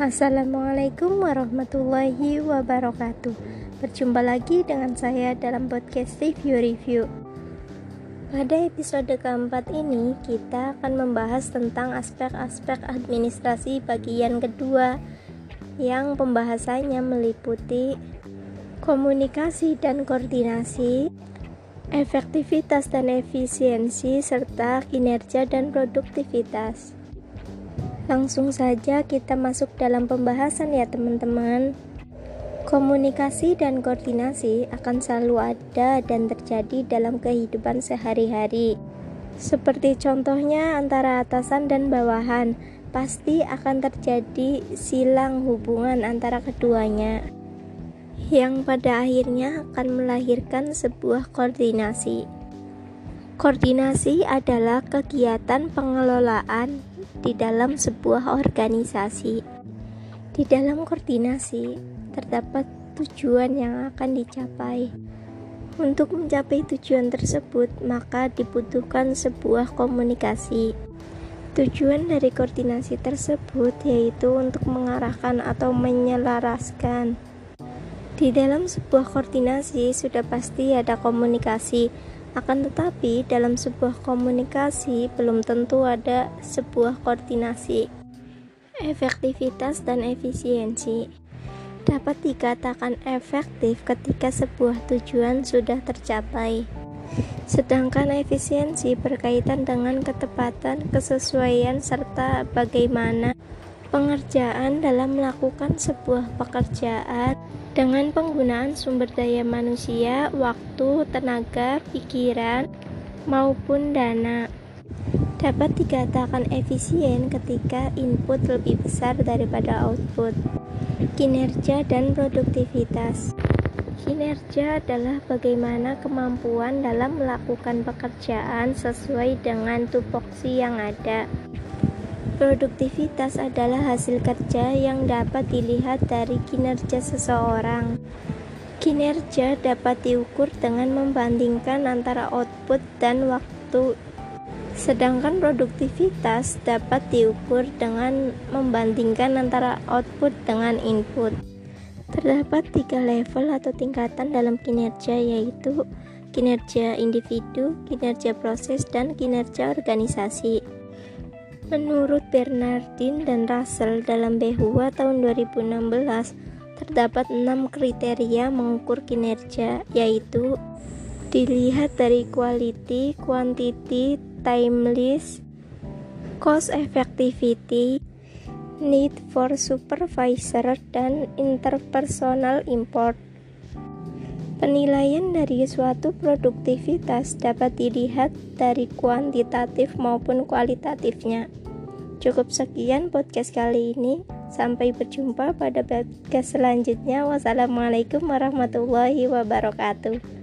Assalamualaikum warahmatullahi wabarakatuh. Berjumpa lagi dengan saya dalam podcast Review Review. Pada episode keempat ini, kita akan membahas tentang aspek-aspek administrasi bagian kedua yang pembahasannya meliputi komunikasi dan koordinasi, efektivitas dan efisiensi, serta kinerja dan produktivitas. Langsung saja kita masuk dalam pembahasan ya teman-teman. Komunikasi dan koordinasi akan selalu ada dan terjadi dalam kehidupan sehari-hari. Seperti contohnya antara atasan dan bawahan, pasti akan terjadi silang hubungan antara keduanya yang pada akhirnya akan melahirkan sebuah koordinasi. Koordinasi adalah kegiatan pengelolaan di dalam sebuah organisasi. Di dalam koordinasi terdapat tujuan yang akan dicapai. Untuk mencapai tujuan tersebut, maka dibutuhkan sebuah komunikasi. Tujuan dari koordinasi tersebut yaitu untuk mengarahkan atau menyelaraskan. Di dalam sebuah koordinasi sudah pasti ada komunikasi akan tetapi, dalam sebuah komunikasi belum tentu ada sebuah koordinasi. Efektivitas dan efisiensi dapat dikatakan efektif ketika sebuah tujuan sudah tercapai. Sedangkan efisiensi berkaitan dengan ketepatan, kesesuaian, serta bagaimana pengerjaan dalam melakukan sebuah pekerjaan dengan penggunaan sumber daya manusia, waktu, tenaga, pikiran, maupun dana. Dapat dikatakan efisien ketika input lebih besar daripada output. Kinerja dan produktivitas. Kinerja adalah bagaimana kemampuan dalam melakukan pekerjaan sesuai dengan tupoksi yang ada. Produktivitas adalah hasil kerja yang dapat dilihat dari kinerja seseorang. Kinerja dapat diukur dengan membandingkan antara output dan waktu, sedangkan produktivitas dapat diukur dengan membandingkan antara output dengan input. Terdapat tiga level atau tingkatan dalam kinerja, yaitu kinerja individu, kinerja proses, dan kinerja organisasi. Menurut Bernardin dan Russell dalam Behua tahun 2016, terdapat enam kriteria mengukur kinerja, yaitu dilihat dari quality, quantity, timeless, cost effectivity, need for supervisor, dan interpersonal import. Penilaian dari suatu produktivitas dapat dilihat dari kuantitatif maupun kualitatifnya. Cukup sekian podcast kali ini. Sampai berjumpa pada podcast selanjutnya. Wassalamualaikum warahmatullahi wabarakatuh.